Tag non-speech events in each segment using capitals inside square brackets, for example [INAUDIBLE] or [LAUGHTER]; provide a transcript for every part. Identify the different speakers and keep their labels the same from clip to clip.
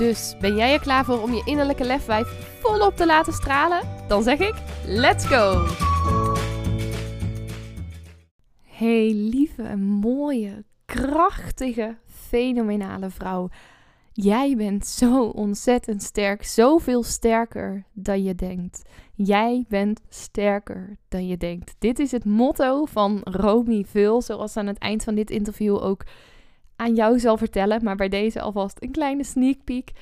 Speaker 1: Dus ben jij er klaar voor om je innerlijke lefwijf volop te laten stralen? Dan zeg ik: let's go! Hey lieve, mooie, krachtige, fenomenale vrouw. Jij bent zo ontzettend sterk, zoveel sterker dan je denkt. Jij bent sterker dan je denkt. Dit is het motto van Romy Vul, zoals aan het eind van dit interview ook aan jou zal vertellen. Maar bij deze alvast een kleine sneak peek.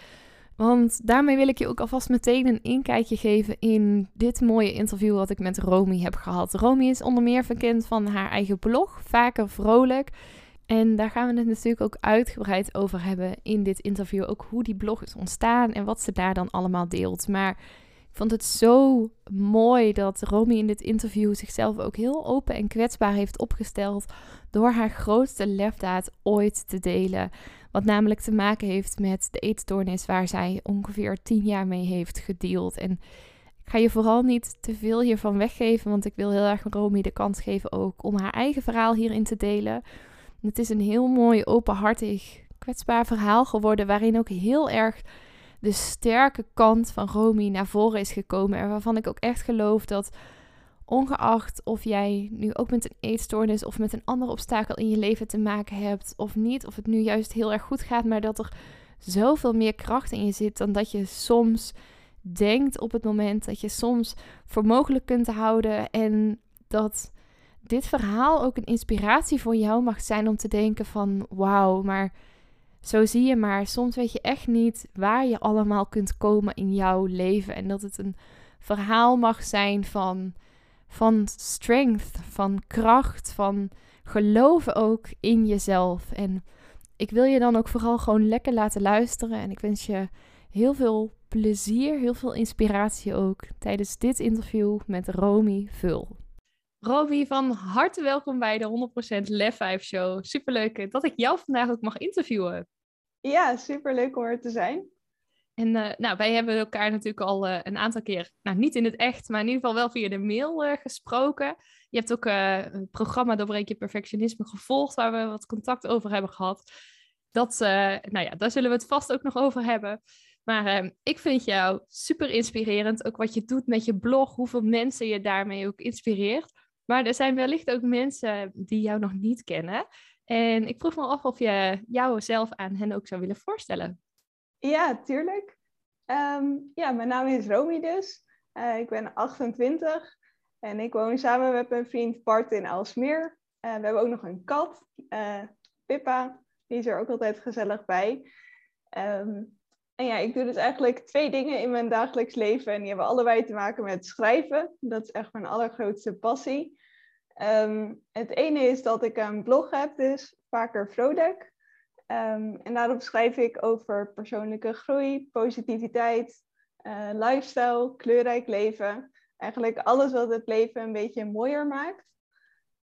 Speaker 1: Want daarmee wil ik je ook alvast meteen een inkijkje geven in dit mooie interview wat ik met Romy heb gehad. Romy is onder meer bekend van haar eigen blog, Vaker Vrolijk. En daar gaan we het natuurlijk ook uitgebreid over hebben in dit interview. Ook hoe die blog is ontstaan en wat ze daar dan allemaal deelt. Maar vond het zo mooi dat Romy in dit interview zichzelf ook heel open en kwetsbaar heeft opgesteld. Door haar grootste lefdaad ooit te delen. Wat namelijk te maken heeft met de eetstoornis waar zij ongeveer tien jaar mee heeft gedeeld. En ik ga je vooral niet te veel hiervan weggeven, want ik wil heel erg Romy de kans geven ook om haar eigen verhaal hierin te delen. Het is een heel mooi, openhartig, kwetsbaar verhaal geworden, waarin ook heel erg de sterke kant van Romy naar voren is gekomen. En waarvan ik ook echt geloof dat, ongeacht of jij nu ook met een eetstoornis of met een ander obstakel in je leven te maken hebt of niet, of het nu juist heel erg goed gaat, maar dat er zoveel meer kracht in je zit dan dat je soms denkt op het moment dat je soms voor mogelijk kunt houden en dat dit verhaal ook een inspiratie voor jou mag zijn om te denken van wauw, maar zo zie je maar, soms weet je echt niet waar je allemaal kunt komen in jouw leven en dat het een verhaal mag zijn van van strength, van kracht, van geloven ook in jezelf. En ik wil je dan ook vooral gewoon lekker laten luisteren en ik wens je heel veel plezier, heel veel inspiratie ook tijdens dit interview met Romy Vul. Romy, van harte welkom bij de 100% Lef 5 Show. Superleuk dat ik jou vandaag ook mag interviewen.
Speaker 2: Ja, superleuk om er te zijn.
Speaker 1: En uh, nou, wij hebben elkaar natuurlijk al uh, een aantal keer, nou niet in het echt, maar in ieder geval wel via de mail uh, gesproken. Je hebt ook een programma Doorbreek je perfectionisme gevolgd, waar we wat contact over hebben gehad. Dat, nou ja, daar zullen we het vast ook nog over hebben. Maar ehm, ik vind jou super inspirerend, ook wat je doet met je blog, hoeveel mensen je daarmee ook inspireert. Maar er zijn wellicht ook mensen die jou nog niet kennen. En ik vroeg me af of je jouzelf aan hen ook zou willen voorstellen.
Speaker 2: Ja, tuurlijk. Ehm, ja, mijn naam is Romy dus. Uh, ik ben 28 en ik woon samen met mijn vriend Bart in Alsmeer. Uh, we hebben ook nog een kat, uh, Pippa. Die is er ook altijd gezellig bij. Um, en ja, ik doe dus eigenlijk twee dingen in mijn dagelijks leven. En die hebben allebei te maken met schrijven. Dat is echt mijn allergrootste passie. Um, het ene is dat ik een blog heb, dus vaker vrolijk. Um, en daarop schrijf ik over persoonlijke groei, positiviteit, uh, lifestyle, kleurrijk leven. Eigenlijk alles wat het leven een beetje mooier maakt.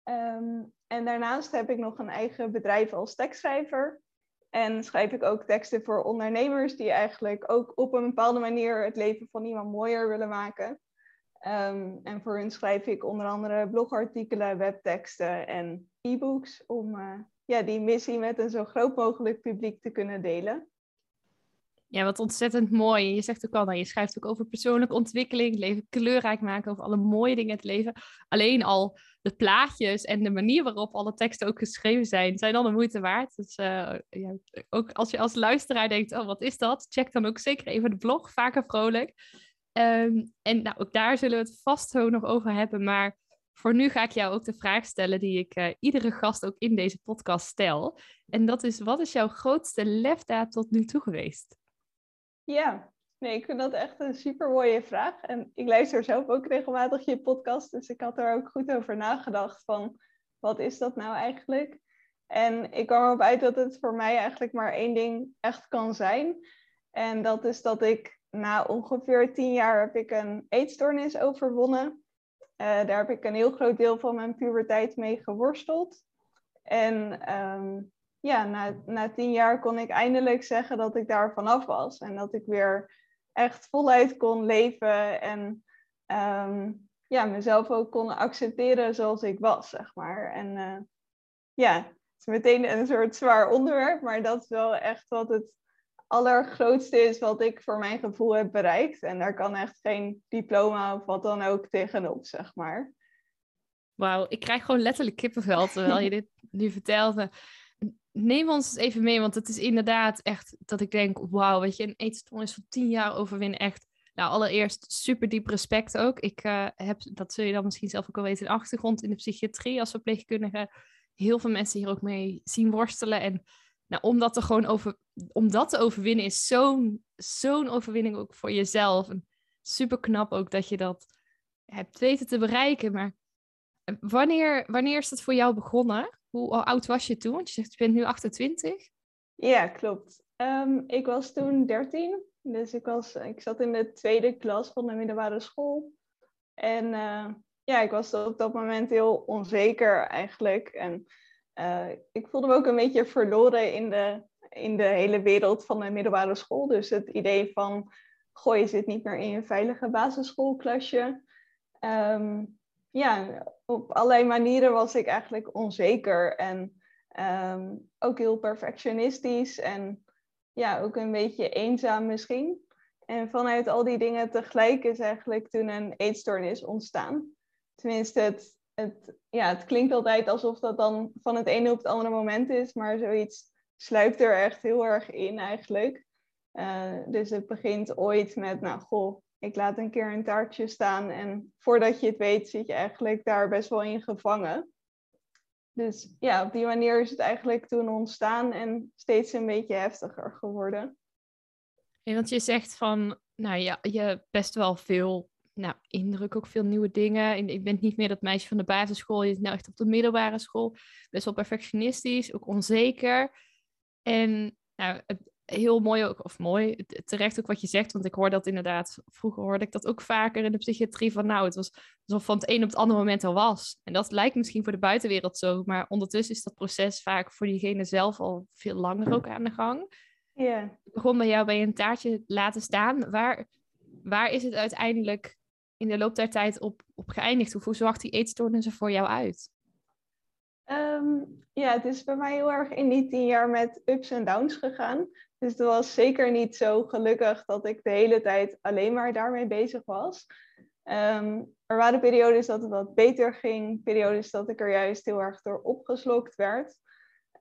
Speaker 2: Um, en daarnaast heb ik nog een eigen bedrijf als tekstschrijver. En schrijf ik ook teksten voor ondernemers die eigenlijk ook op een bepaalde manier het leven van iemand mooier willen maken. Um, en voor hun schrijf ik onder andere blogartikelen, webteksten en e-books om uh, ja, die missie met een zo groot mogelijk publiek te kunnen delen.
Speaker 1: Ja, wat ontzettend mooi. Je zegt ook al, nou, je schrijft ook over persoonlijke ontwikkeling, leven kleurrijk maken, over alle mooie dingen in het leven. Alleen al de plaatjes en de manier waarop alle teksten ook geschreven zijn, zijn dan de moeite waard. Dus uh, ja, ook als je als luisteraar denkt, oh, wat is dat? Check dan ook zeker even de blog, vaker vrolijk. Um, en nou, ook daar zullen we het vast zo nog over hebben. Maar voor nu ga ik jou ook de vraag stellen die ik uh, iedere gast ook in deze podcast stel. En dat is, wat is jouw grootste lefdaad tot nu toe geweest?
Speaker 2: Ja, nee, ik vind dat echt een super mooie vraag. En ik luister zelf ook regelmatig je podcast, dus ik had er ook goed over nagedacht van, wat is dat nou eigenlijk? En ik kwam erop uit dat het voor mij eigenlijk maar één ding echt kan zijn. En dat is dat ik na ongeveer tien jaar heb ik een eetstoornis overwonnen. Uh, daar heb ik een heel groot deel van mijn puberteit mee geworsteld. En ehm, ja, na, na tien jaar kon ik eindelijk zeggen dat ik daar vanaf was. En dat ik weer echt voluit kon leven en ehm, ja, mezelf ook kon accepteren zoals ik was, zeg maar. En uh, ja, het is meteen een soort zwaar onderwerp, maar dat is wel echt wat het allergrootste is wat ik voor mijn gevoel heb bereikt. En daar kan echt geen diploma of wat dan ook tegenop, zeg maar.
Speaker 1: Wauw, ik krijg gewoon letterlijk kippenvel terwijl je [LAUGHS] dit nu vertelde. Neem ons even mee, want het is inderdaad echt dat ik denk, wauw, weet je, een eetstoornis van tien jaar overwinnen, echt. Nou, allereerst super diep respect ook. Ik uh, heb, dat zul je dan misschien zelf ook wel weten, een achtergrond in de psychiatrie als verpleegkundige. Heel veel mensen hier ook mee zien worstelen. En nou, om dat, te gewoon over, om dat te overwinnen is zo'n zo'n overwinning ook voor jezelf. En super knap ook dat je dat hebt weten te bereiken. Maar eh, wanneer, wanneer is dat voor jou begonnen? Hoe oud was je toen? Want je zegt, je bent nu 28.
Speaker 2: Ja, klopt. Um, ik was toen 13. Dus ik, was, ik zat in de tweede klas van de middelbare school. En uh, ja, ik was op dat moment heel onzeker eigenlijk. En uh, ik voelde me ook een beetje verloren in de, in de hele wereld van de middelbare school. Dus het idee van, goh, je zit niet meer in je veilige basisschoolklasje. Um, ja, op allerlei manieren was ik eigenlijk onzeker en um, ook heel perfectionistisch en ja, ook een beetje eenzaam misschien. En vanuit al die dingen tegelijk is eigenlijk toen een eetstoornis ontstaan. Tenminste, het, het, ja, het klinkt altijd alsof dat dan van het ene op het andere moment is, maar zoiets sluipt er echt heel erg in eigenlijk. Uh, dus het begint ooit met, nou goh, ik laat een keer een taartje staan en voordat je het weet zit je eigenlijk daar best wel in gevangen. Dus ja, op die manier is het eigenlijk toen ontstaan en steeds een beetje heftiger geworden.
Speaker 1: En want je zegt van, nou ja, je hebt best wel veel nou, indruk, ook veel nieuwe dingen. Ik ben niet meer dat meisje van de basisschool, je zit nou echt op de middelbare school. Best wel perfectionistisch, ook onzeker. En nou, heel mooi ook, of mooi, terecht ook wat je zegt, want ik hoor dat inderdaad, vroeger hoorde ik dat ook vaker in de psychiatrie, van nou, het was alsof van het een op het andere moment al was. En dat lijkt misschien voor de buitenwereld zo, maar ondertussen is dat proces vaak voor diegene zelf al veel langer ook aan de gang.
Speaker 2: Ja.
Speaker 1: Ik begon bij jou bij een taartje laten staan. Waar, waar is het uiteindelijk in de loop der tijd op, op geëindigd? Hoe zag die eetstoornissen voor jou uit?
Speaker 2: Um, ja, het is bij mij heel erg in die tien jaar met ups en downs gegaan. Dus het was zeker niet zo gelukkig dat ik de hele tijd alleen maar daarmee bezig was. Um, er waren periodes dat het wat beter ging, periodes dat ik er juist heel erg door opgeslokt werd.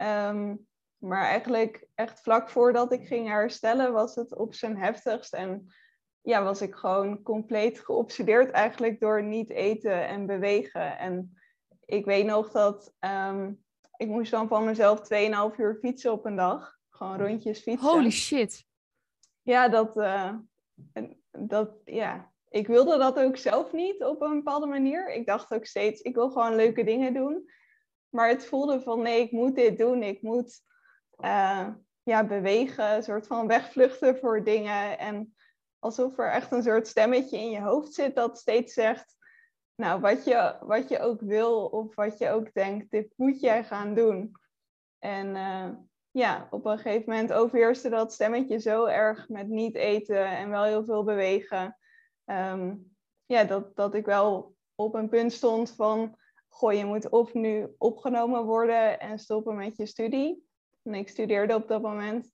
Speaker 2: Um, maar eigenlijk echt vlak voordat ik ging herstellen was het op zijn heftigst. En ja, was ik gewoon compleet geobsedeerd eigenlijk door niet eten en bewegen. En ik weet nog dat um, ik moest dan van mezelf 2,5 uur fietsen op een dag. Gewoon rondjes fietsen.
Speaker 1: Holy shit.
Speaker 2: Ja, dat, uh, dat, ja. Ik wilde dat ook zelf niet op een bepaalde manier. Ik dacht ook steeds, ik wil gewoon leuke dingen doen. Maar het voelde van, nee, ik moet dit doen. Ik moet uh, ja, bewegen, een soort van wegvluchten voor dingen. En alsof er echt een soort stemmetje in je hoofd zit dat steeds zegt... Nou, wat je, wat je ook wil of wat je ook denkt, dit moet jij gaan doen. En uh, ja, op een gegeven moment overheerste dat stemmetje zo erg met niet eten en wel heel veel bewegen. Um, ja, dat, dat ik wel op een punt stond van, goh, je moet of nu opgenomen worden en stoppen met je studie. En ik studeerde op dat moment.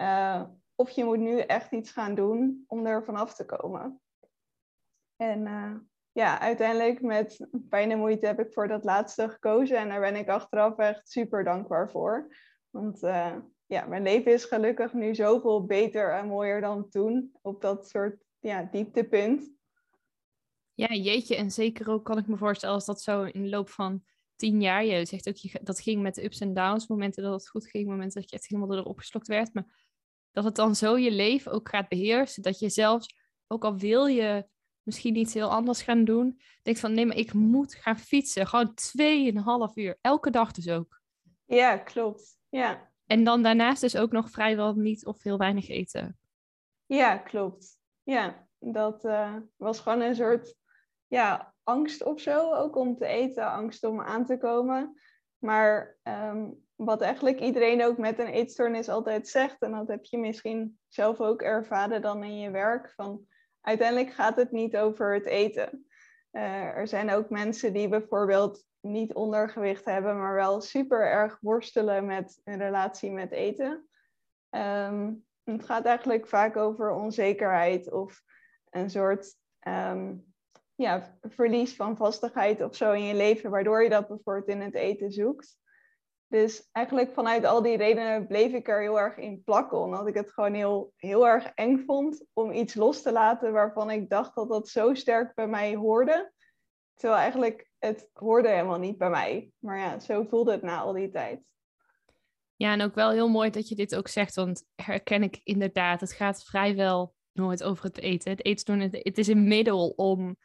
Speaker 2: Uh, of je moet nu echt iets gaan doen om er vanaf te komen. En uh, ja, uiteindelijk met pijn en moeite heb ik voor dat laatste gekozen. En daar ben ik achteraf echt super dankbaar voor. Want uh, ja, mijn leven is gelukkig nu zoveel beter en mooier dan toen. Op dat soort ja, dieptepunt.
Speaker 1: Ja, jeetje. En zeker ook kan ik me voorstellen als dat zo in de loop van tien jaar... Je zegt ook, dat ging met de ups en downs. Momenten dat het goed ging, momenten dat je echt helemaal erop geslokt werd. Maar dat het dan zo je leven ook gaat beheersen. Dat je zelfs, ook al wil je misschien iets heel anders gaan doen... Denkt van, nee, maar ik moet gaan fietsen. Gewoon tweeënhalf uur. Elke dag dus ook.
Speaker 2: Ja, klopt. Ja.
Speaker 1: En dan daarnaast dus ook nog vrijwel niet of heel weinig eten.
Speaker 2: Ja, klopt. Ja, dat uh, was gewoon een soort ja, angst of zo, ook om te eten, angst om aan te komen. Maar um, wat eigenlijk iedereen ook met een eetstoornis altijd zegt, en dat heb je misschien zelf ook ervaren dan in je werk, van uiteindelijk gaat het niet over het eten. Uh, er zijn ook mensen die bijvoorbeeld niet ondergewicht hebben, maar wel super erg worstelen met een relatie met eten. Um, het gaat eigenlijk vaak over onzekerheid of een soort um, ja, verlies van vastigheid of zo in je leven, waardoor je dat bijvoorbeeld in het eten zoekt. Dus eigenlijk vanuit al die redenen bleef ik er heel erg in plakken, omdat ik het gewoon heel, heel erg eng vond om iets los te laten waarvan ik dacht dat dat zo sterk bij mij hoorde. Terwijl eigenlijk het hoorde helemaal niet bij mij. Maar ja, zo voelde het na al die tijd.
Speaker 1: Ja, en ook wel heel mooi dat je dit ook zegt, want herken ik inderdaad. Het gaat vrijwel nooit over het eten. Het eetstoornis, het is een middel om,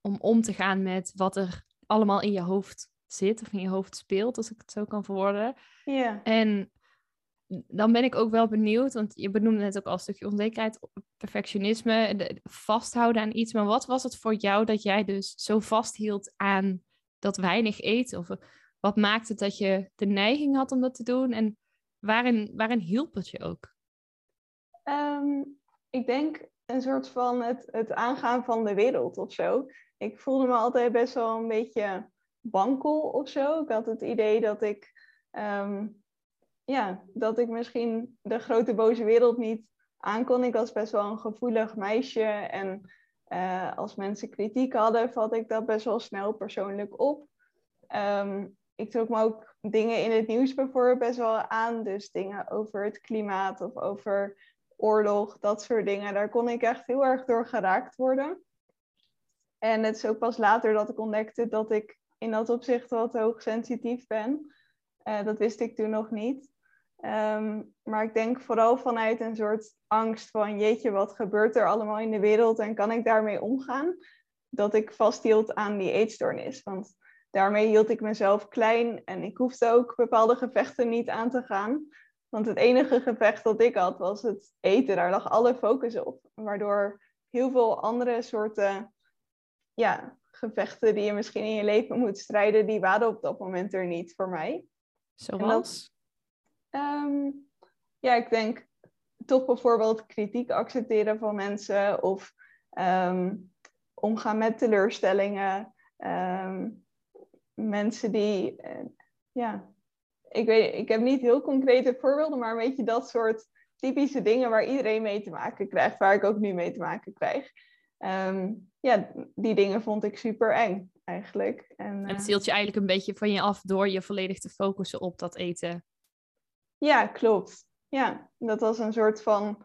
Speaker 1: om om te gaan met wat er allemaal in je hoofd zit of in je hoofd speelt, als ik het zo kan verwoorden.
Speaker 2: Ja.
Speaker 1: En dan ben ik ook wel benieuwd, want je benoemde net ook al een stukje onzekerheid, perfectionisme, vasthouden aan iets. Maar wat was het voor jou dat jij dus zo vasthield aan dat weinig eten? Of wat maakte dat je de neiging had om dat te doen? En waarin, waarin hielp het je ook?
Speaker 2: Ehm, ik denk een soort van het, het aangaan van de wereld of zo. Ik voelde me altijd best wel een beetje wankel of zo. Ik had het idee dat ik, ehm, ja, dat ik misschien de grote boze wereld niet aankon. Ik was best wel een gevoelig meisje en uh, als mensen kritiek hadden, vat ik dat best wel snel persoonlijk op. Um, ik trok me ook dingen in het nieuws bijvoorbeeld best wel aan. Dus dingen over het klimaat of over oorlog, dat soort dingen. Daar kon ik echt heel erg door geraakt worden. En het is ook pas later dat ik ontdekte dat ik in dat opzicht wat hoogsensitief ben. Uh, dat wist ik toen nog niet. Um, maar ik denk vooral vanuit een soort angst van jeetje, wat gebeurt er allemaal in de wereld en kan ik daarmee omgaan? Dat ik vasthield aan die eetstoornis. Want daarmee hield ik mezelf klein en ik hoefde ook bepaalde gevechten niet aan te gaan. Want het enige gevecht dat ik had was het eten. Daar lag alle focus op. Waardoor heel veel andere soorten ja, gevechten die je misschien in je leven moet strijden, die waren op dat moment er niet voor mij.
Speaker 1: Zoals?
Speaker 2: um, ja, ik denk toch bijvoorbeeld kritiek accepteren van mensen of um, omgaan met teleurstellingen. Um, mensen die, uh, ja, ik weet, ik heb niet heel concrete voorbeelden, maar een beetje dat soort typische dingen waar iedereen mee te maken krijgt, waar ik ook nu mee te maken krijg. Um, ja, die dingen vond ik super eng eigenlijk.
Speaker 1: En, en het uh, hield je eigenlijk een beetje van je af door je volledig te focussen op dat eten.
Speaker 2: Ja, klopt. Ja, dat was een soort van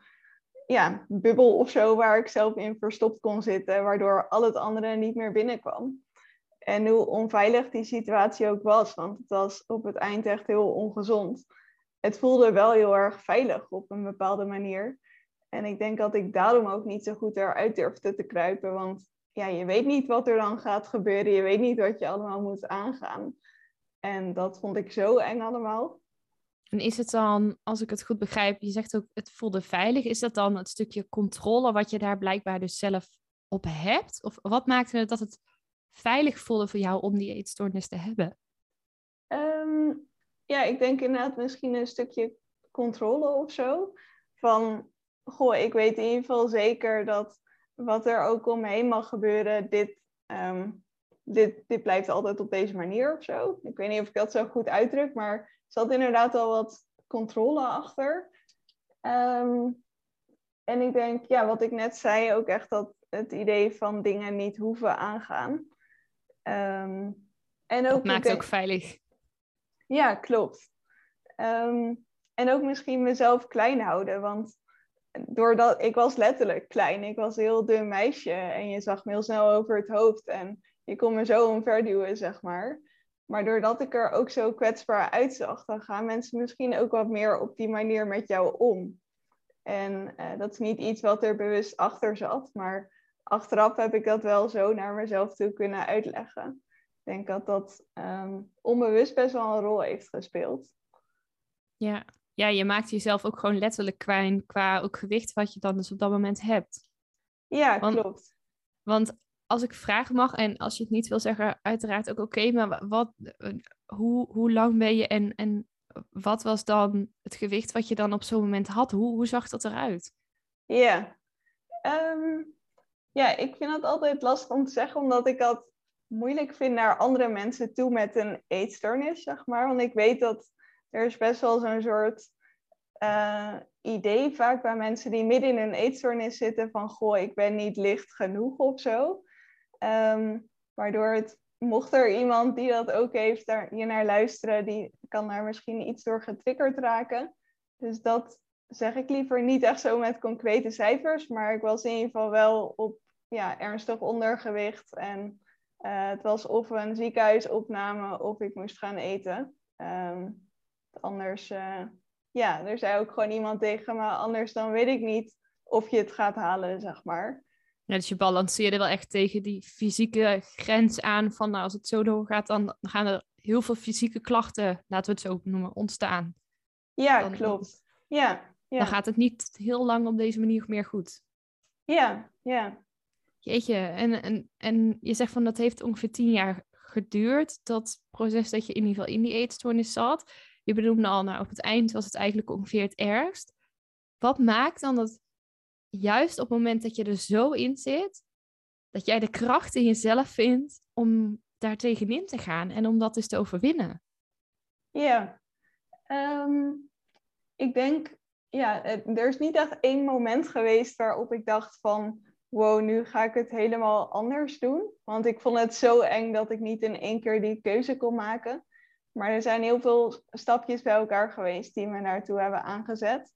Speaker 2: ja, bubbel of zo waar ik zelf in verstopt kon zitten, waardoor al het andere niet meer binnenkwam. En hoe onveilig die situatie ook was, want het was op het eind echt heel ongezond. Het voelde wel heel erg veilig op een bepaalde manier. En ik denk dat ik daarom ook niet zo goed eruit durfde te kruipen, want ja, je weet niet wat er dan gaat gebeuren, je weet niet wat je allemaal moet aangaan. En dat vond ik zo eng allemaal.
Speaker 1: En is het dan, als ik het goed begrijp, je zegt ook het voelde veilig, is dat dan het stukje controle wat je daar blijkbaar dus zelf op hebt? Of wat maakte het dat het veilig voelde voor jou om die eetstoornis te hebben?
Speaker 2: Um, ja, ik denk inderdaad misschien een stukje controle of zo. Van, goh, ik weet in ieder geval zeker dat wat er ook om me heen mag gebeuren, dit, um, dit, dit blijft altijd op deze manier of zo. Ik weet niet of ik dat zo goed uitdruk, maar er zat inderdaad al wat controle achter. Um, en ik denk, ja, wat ik net zei, ook echt dat het idee van dingen niet hoeven aangaan. Um,
Speaker 1: en ook, dat maakt denk, ook veilig.
Speaker 2: Ja, klopt. Um, en ook misschien mezelf klein houden, want doordat ik was letterlijk klein, ik was een heel dun meisje en je zag me heel snel over het hoofd en je kon me zo omverduwen, zeg maar. Maar doordat ik er ook zo kwetsbaar uitzag, dan gaan mensen misschien ook wat meer op die manier met jou om. En uh, dat is niet iets wat er bewust achter zat, maar achteraf heb ik dat wel zo naar mezelf toe kunnen uitleggen. Ik denk dat dat um, onbewust best wel een rol heeft gespeeld.
Speaker 1: Ja. Ja, je maakt jezelf ook gewoon letterlijk klein qua ook gewicht wat je dan dus op dat moment hebt.
Speaker 2: Ja,
Speaker 1: Want-
Speaker 2: klopt.
Speaker 1: Want als ik vragen mag, en als je het niet wil zeggen, uiteraard ook oké, maar wa- wat, eh, hoe, hoe lang ben je en, en wat was dan het gewicht wat je dan op zo'n moment had? Hoe, hoe zag dat eruit?
Speaker 2: Ja. Ehm, ja, ik vind het altijd lastig om te zeggen, omdat ik dat moeilijk vind naar andere mensen toe met een eetstoornis, zeg maar. Want ik weet dat er is best wel zo'n soort eh, idee vaak bij mensen die midden in een eetstoornis zitten van, goh, ik ben niet licht genoeg of zo. Ehm, waardoor het, mocht er iemand die dat ook heeft, daar hier naar luisteren, die kan daar misschien iets door getriggerd raken. Dus dat zeg ik liever niet echt zo met concrete cijfers, maar ik was in ieder geval wel op ja, ernstig ondergewicht. En eh, het was of een ziekenhuisopname of ik moest gaan eten. Ehm, anders, eh, ja, er zei ook gewoon iemand tegen me, anders dan weet ik niet of je het gaat halen, zeg maar.
Speaker 1: Ja, dus je balanceerde wel echt tegen die fysieke grens aan van nou, als het zo doorgaat, dan gaan er heel veel fysieke klachten, laten we het zo noemen, ontstaan.
Speaker 2: Ja,
Speaker 1: Dan-
Speaker 2: klopt. Ja, ja.
Speaker 1: Dan gaat het niet heel lang op deze manier meer goed.
Speaker 2: ja, ja.
Speaker 1: Jeetje, en, en, en je zegt van dat heeft ongeveer tien jaar geduurd, dat proces dat je in ieder geval in die eetstoornis zat. Je benoemde al, nou op het eind was het eigenlijk ongeveer het ergst. Wat maakt dan dat juist op het moment dat je er zo in zit, dat jij de kracht in jezelf vindt om daar tegenin te gaan en om dat dus te overwinnen?
Speaker 2: Ja, Ehm, ik denk, ja, het- er is niet echt één moment geweest waarop ik dacht van, wow, nu ga ik het helemaal anders doen. Want ik vond het zo eng dat ik niet in één keer die keuze kon maken. Maar er zijn heel veel stapjes bij elkaar geweest die me naartoe hebben aangezet.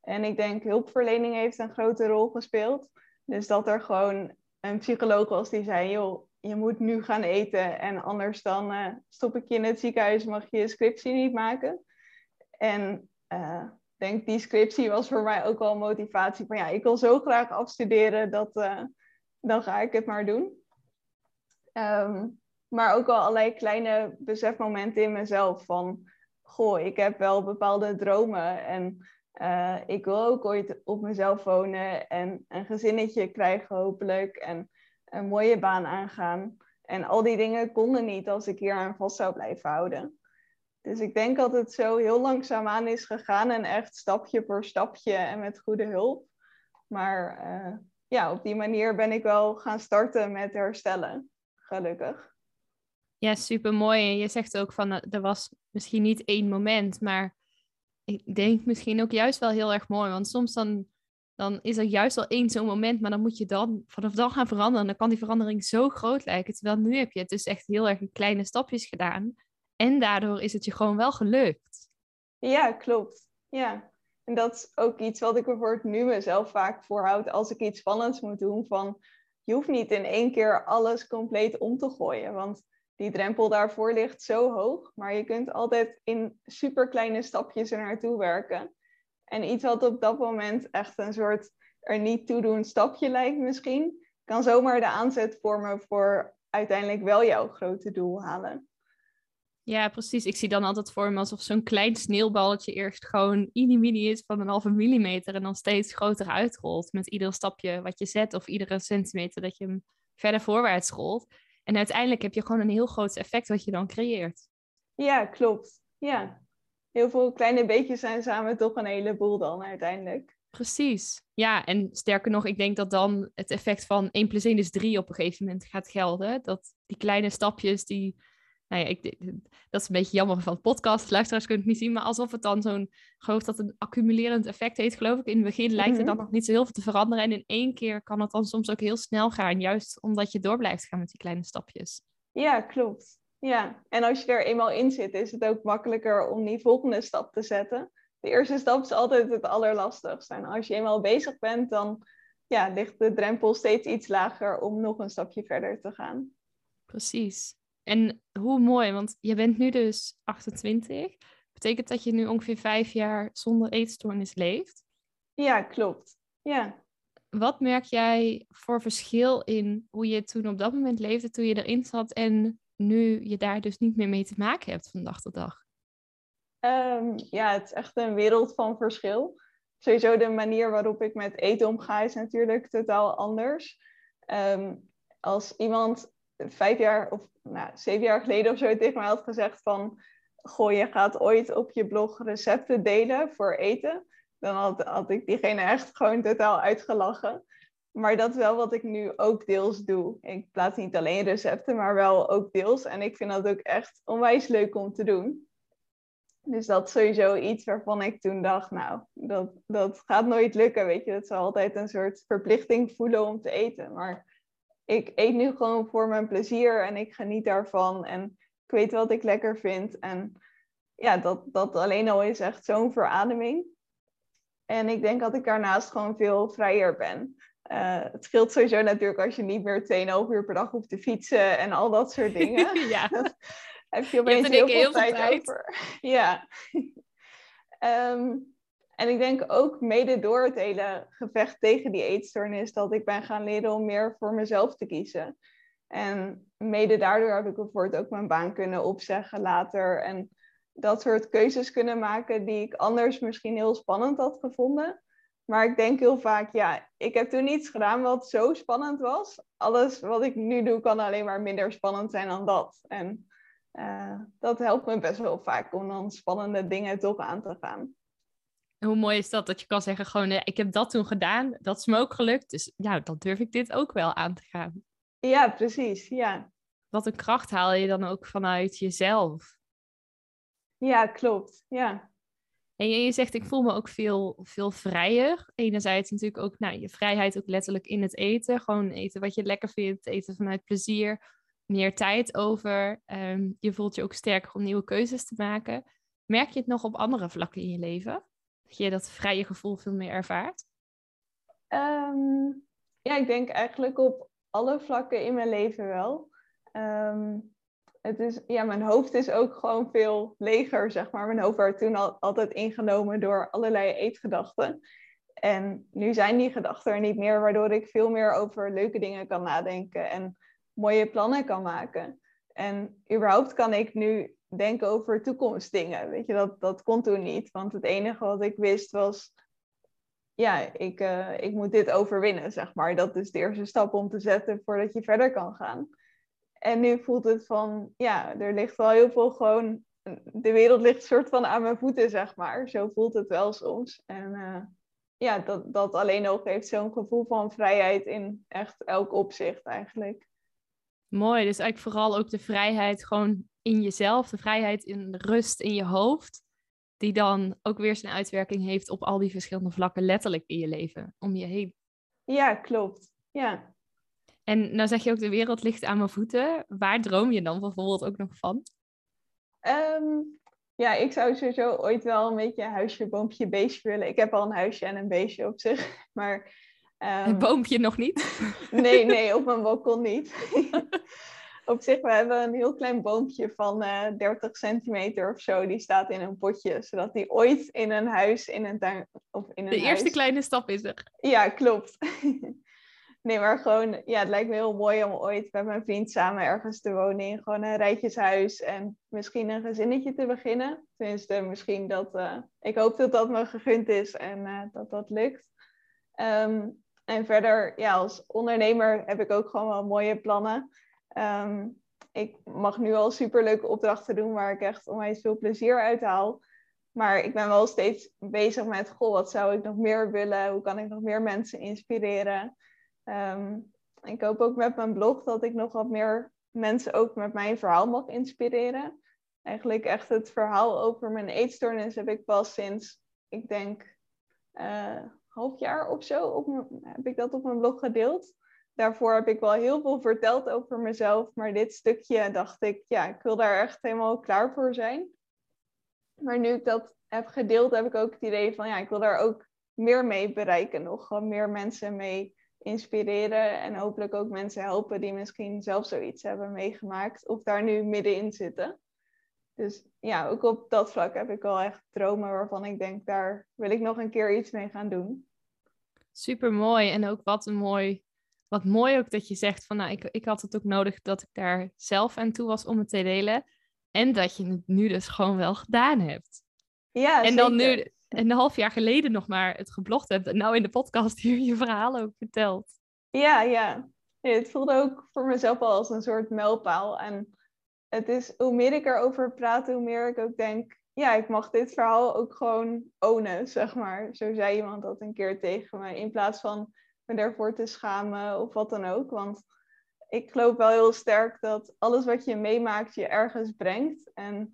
Speaker 2: En ik denk hulpverlening heeft een grote rol gespeeld. Dus dat er gewoon een psycholoog was die zei, joh, je moet nu gaan eten en anders dan eh, stop ik je in het ziekenhuis, mag je je scriptie niet maken. En eh, ik denk die scriptie was voor mij ook wel motivatie van ja, ik wil zo graag afstuderen, dat, eh, dan ga ik het maar doen. Ehm, maar ook wel allerlei kleine besefmomenten in mezelf van, goh, ik heb wel bepaalde dromen en eh, ik wil ook ooit op mezelf wonen en een gezinnetje krijgen hopelijk en een mooie baan aangaan. En al die dingen konden niet als ik hier aan vast zou blijven houden. Dus ik denk dat het zo heel langzaamaan is gegaan en echt stapje voor stapje en met goede hulp. Maar eh, ja, op die manier ben ik wel gaan starten met herstellen, gelukkig.
Speaker 1: Ja, super mooi. En je zegt ook van eh, er was misschien niet één moment, maar ik denk misschien ook juist wel heel erg mooi. Want soms dan, dan is er juist wel één zo'n moment, maar dan moet je dan vanaf dan gaan veranderen. En dan kan die verandering zo groot lijken. Terwijl nu heb je het dus echt heel erg in kleine stapjes gedaan. En daardoor is het je gewoon wel gelukt.
Speaker 2: Ja, klopt. Ja. En dat is ook iets wat ik bijvoorbeeld nu mezelf vaak voorhoud als ik iets spannends moet doen. Van, je hoeft niet in één keer alles compleet om te gooien. Want die drempel daarvoor ligt zo hoog. Maar je kunt altijd in super kleine stapjes er naartoe werken. En iets wat op dat moment echt een soort er niet toe doen stapje lijkt misschien, kan zomaar de aanzet vormen voor uiteindelijk wel jouw grote doel halen.
Speaker 1: Ja, precies. Ik zie dan altijd voor me alsof zo'n klein sneeuwballetje eerst gewoon mini-mini is van een halve millimeter en dan steeds groter uitrolt met ieder stapje wat je zet of iedere centimeter dat je hem verder voorwaarts rolt. En uiteindelijk heb je gewoon een heel groot effect wat je dan creëert.
Speaker 2: Ja, klopt. Ja. Heel veel kleine beetjes zijn samen toch een heleboel dan uiteindelijk.
Speaker 1: Precies. Ja, en sterker nog, ik denk dat dan het effect van 1 plus 1 is 3 op een gegeven moment gaat gelden. Dat die kleine stapjes, die, nou ja, ik, dat is een beetje jammer van het podcast. Luisteraars kunnen het niet zien, maar alsof het dan zo'n, geloof dat een accumulerend effect heet, geloof ik. In het begin lijkt er dan nog niet zo heel veel te veranderen. En in één keer kan het dan soms ook heel snel gaan, juist omdat je door blijft gaan met die kleine stapjes.
Speaker 2: Ja, klopt. Ja, en als je er eenmaal in zit, is het ook makkelijker om die volgende stap te zetten. De eerste stap is altijd het allerlastigste. En als je eenmaal bezig bent, dan ja, ligt de drempel steeds iets lager om nog een stapje verder te gaan.
Speaker 1: Precies. En hoe mooi, want je bent nu dus 28. Betekent dat je nu ongeveer vijf jaar zonder eetstoornis leeft?
Speaker 2: Ja, klopt. Ja.
Speaker 1: Wat merk jij voor verschil in hoe je toen op dat moment leefde, toen je erin zat en nu je daar dus niet meer mee te maken hebt van dag tot dag?
Speaker 2: Um, ja, het is echt een wereld van verschil. sowieso de manier waarop ik met eten omga is natuurlijk totaal anders. Ehm, als iemand vijf jaar of nou, zeven jaar geleden of zo tegen mij had gezegd van... Goh, je gaat ooit op je blog recepten delen voor eten. Dan had, had ik diegene echt gewoon totaal uitgelachen. Maar dat is wel wat ik nu ook deels doe. Ik plaats niet alleen recepten, maar wel ook deels. En ik vind dat ook echt onwijs leuk om te doen. Dus dat is sowieso iets waarvan ik toen dacht, nou, dat, dat gaat nooit lukken, weet je. Het zal altijd een soort verplichting voelen om te eten. Maar ik eet nu gewoon voor mijn plezier en ik geniet daarvan. En ik weet wat ik lekker vind. En ja, dat, dat alleen al is echt zo'n verademing. En ik denk dat ik daarnaast gewoon veel vrijer ben. Uh, het scheelt sowieso natuurlijk als je niet meer 2,5 uur per dag hoeft te fietsen en al dat soort [LAUGHS] dingen. [LAUGHS]
Speaker 1: ja.
Speaker 2: heb je opeens heel, veel, tijd over. [LAUGHS] ja. Ehm, en ik denk ook mede door het hele gevecht tegen die eetstoornis dat ik ben gaan leren om meer voor mezelf te kiezen. En mede daardoor heb ik bijvoorbeeld ook mijn baan kunnen opzeggen later. En dat soort keuzes kunnen maken die ik anders misschien heel spannend had gevonden. Maar ik denk heel vaak, ja, ik heb toen iets gedaan wat zo spannend was. Alles wat ik nu doe kan alleen maar minder spannend zijn dan dat. En uh, dat helpt me best wel vaak om dan spannende dingen toch aan te gaan.
Speaker 1: Hoe mooi is dat, dat je kan zeggen gewoon, ik heb dat toen gedaan, dat is me ook gelukt. Dus ja, dan durf ik dit ook wel aan te gaan.
Speaker 2: Ja, precies, ja.
Speaker 1: Wat een kracht haal je dan ook vanuit jezelf.
Speaker 2: Ja, klopt, ja.
Speaker 1: En je, zegt, ik voel me ook veel, veel vrijer. Enerzijds natuurlijk ook nou, je vrijheid ook letterlijk in het eten. Gewoon eten wat je lekker vindt, eten vanuit plezier. Meer tijd over. Ehm, je voelt je ook sterker om nieuwe keuzes te maken. Merk je het nog op andere vlakken in je leven? Je dat vrije gevoel veel meer ervaart?
Speaker 2: Ehm, ja, ik denk eigenlijk op alle vlakken in mijn leven wel. Ehm, het is, ja, mijn hoofd is ook gewoon veel leger, zeg maar. Mijn hoofd werd toen al, altijd ingenomen door allerlei eetgedachten. En nu zijn die gedachten er niet meer, waardoor ik veel meer over leuke dingen kan nadenken en mooie plannen kan maken. En überhaupt kan ik nu denken over toekomstdingen. Weet je, dat, dat kon toen niet. Want het enige wat ik wist was, ja, ik, uh, ik moet dit overwinnen, zeg maar. Dat is de eerste stap om te zetten voordat je verder kan gaan. En nu voelt het van, ja, er ligt wel heel veel gewoon, de wereld ligt soort van aan mijn voeten, zeg maar. Zo voelt het wel soms. En uh, ja, dat, dat alleen ook heeft zo'n gevoel van vrijheid in echt elk opzicht eigenlijk.
Speaker 1: Mooi, dus eigenlijk vooral ook de vrijheid gewoon in jezelf, de vrijheid in de rust in je hoofd, die dan ook weer zijn uitwerking heeft op al die verschillende vlakken letterlijk in je leven, om je heen.
Speaker 2: Ja, klopt. Ja.
Speaker 1: En nou zeg je ook, de wereld ligt aan mijn voeten. Waar droom je dan bijvoorbeeld ook nog van?
Speaker 2: Ehm, ja, ik zou sowieso ooit wel een beetje huisje, boompje, beestje willen. Ik heb al een huisje en een beestje op zich, [LAUGHS] maar...
Speaker 1: Um... Een boompje nog niet?
Speaker 2: nee, nee, [LAUGHS] op mijn balkon niet. [LAUGHS] op zich, we hebben een heel klein boompje van uh, eh, 30 centimeter of zo. Die staat in een potje, zodat die ooit in een huis, in een tuin of in een
Speaker 1: De eerste kleine stap is er.
Speaker 2: Ja, klopt. [LAUGHS] Nee, maar gewoon, ja, het lijkt me heel mooi om ooit met mijn vriend samen ergens te wonen in gewoon een rijtjeshuis en misschien een gezinnetje te beginnen. Tenminste, misschien dat, uh, ik hoop dat dat me gegund is en uh, dat dat lukt. Um, en verder, ja, als ondernemer heb ik ook gewoon wel mooie plannen. Um, ik mag nu al superleuke opdrachten doen waar ik echt onwijs veel plezier uit haal. Maar ik ben wel steeds bezig met, goh, wat zou ik nog meer willen? Hoe kan ik nog meer mensen inspireren? Um, ik hoop ook met mijn blog dat ik nog wat meer mensen ook met mijn verhaal mag inspireren. Eigenlijk echt het verhaal over mijn eetstoornis heb ik pas sinds, ik denk, uh, half jaar of zo, heb ik dat op mijn blog gedeeld. Daarvoor heb ik wel heel veel verteld over mezelf, maar dit stukje dacht ik, ja, ik wil daar echt helemaal klaar voor zijn. Maar nu ik dat heb gedeeld, heb ik ook het idee van, ja, ik wil daar ook meer mee bereiken, nog meer mensen mee inspireren en hopelijk ook mensen helpen die misschien zelf zoiets hebben meegemaakt of daar nu middenin zitten. Dus ja, ook op dat vlak heb ik wel echt dromen waarvan ik denk, daar wil ik nog een keer iets mee gaan doen.
Speaker 1: Super mooi. En ook wat een mooi, wat mooi ook dat je zegt van nou, ik, ik had het ook nodig dat ik daar zelf aan toe was om het te delen. En dat je het nu dus gewoon wel gedaan hebt.
Speaker 2: Ja,
Speaker 1: en dan nu, een half jaar geleden nog maar het geblogd hebt. En nou in de podcast hier je verhaal ook vertelt.
Speaker 2: Ja, ja. het voelde ook voor mezelf al als een soort mijlpaal. En het is, hoe meer ik erover praat, hoe meer ik ook denk... Ja, ik mag dit verhaal ook gewoon ownen, zeg maar. Zo zei iemand dat een keer tegen me. In plaats van me daarvoor te schamen of wat dan ook. Want ik geloof wel heel sterk dat alles wat je meemaakt je ergens brengt. En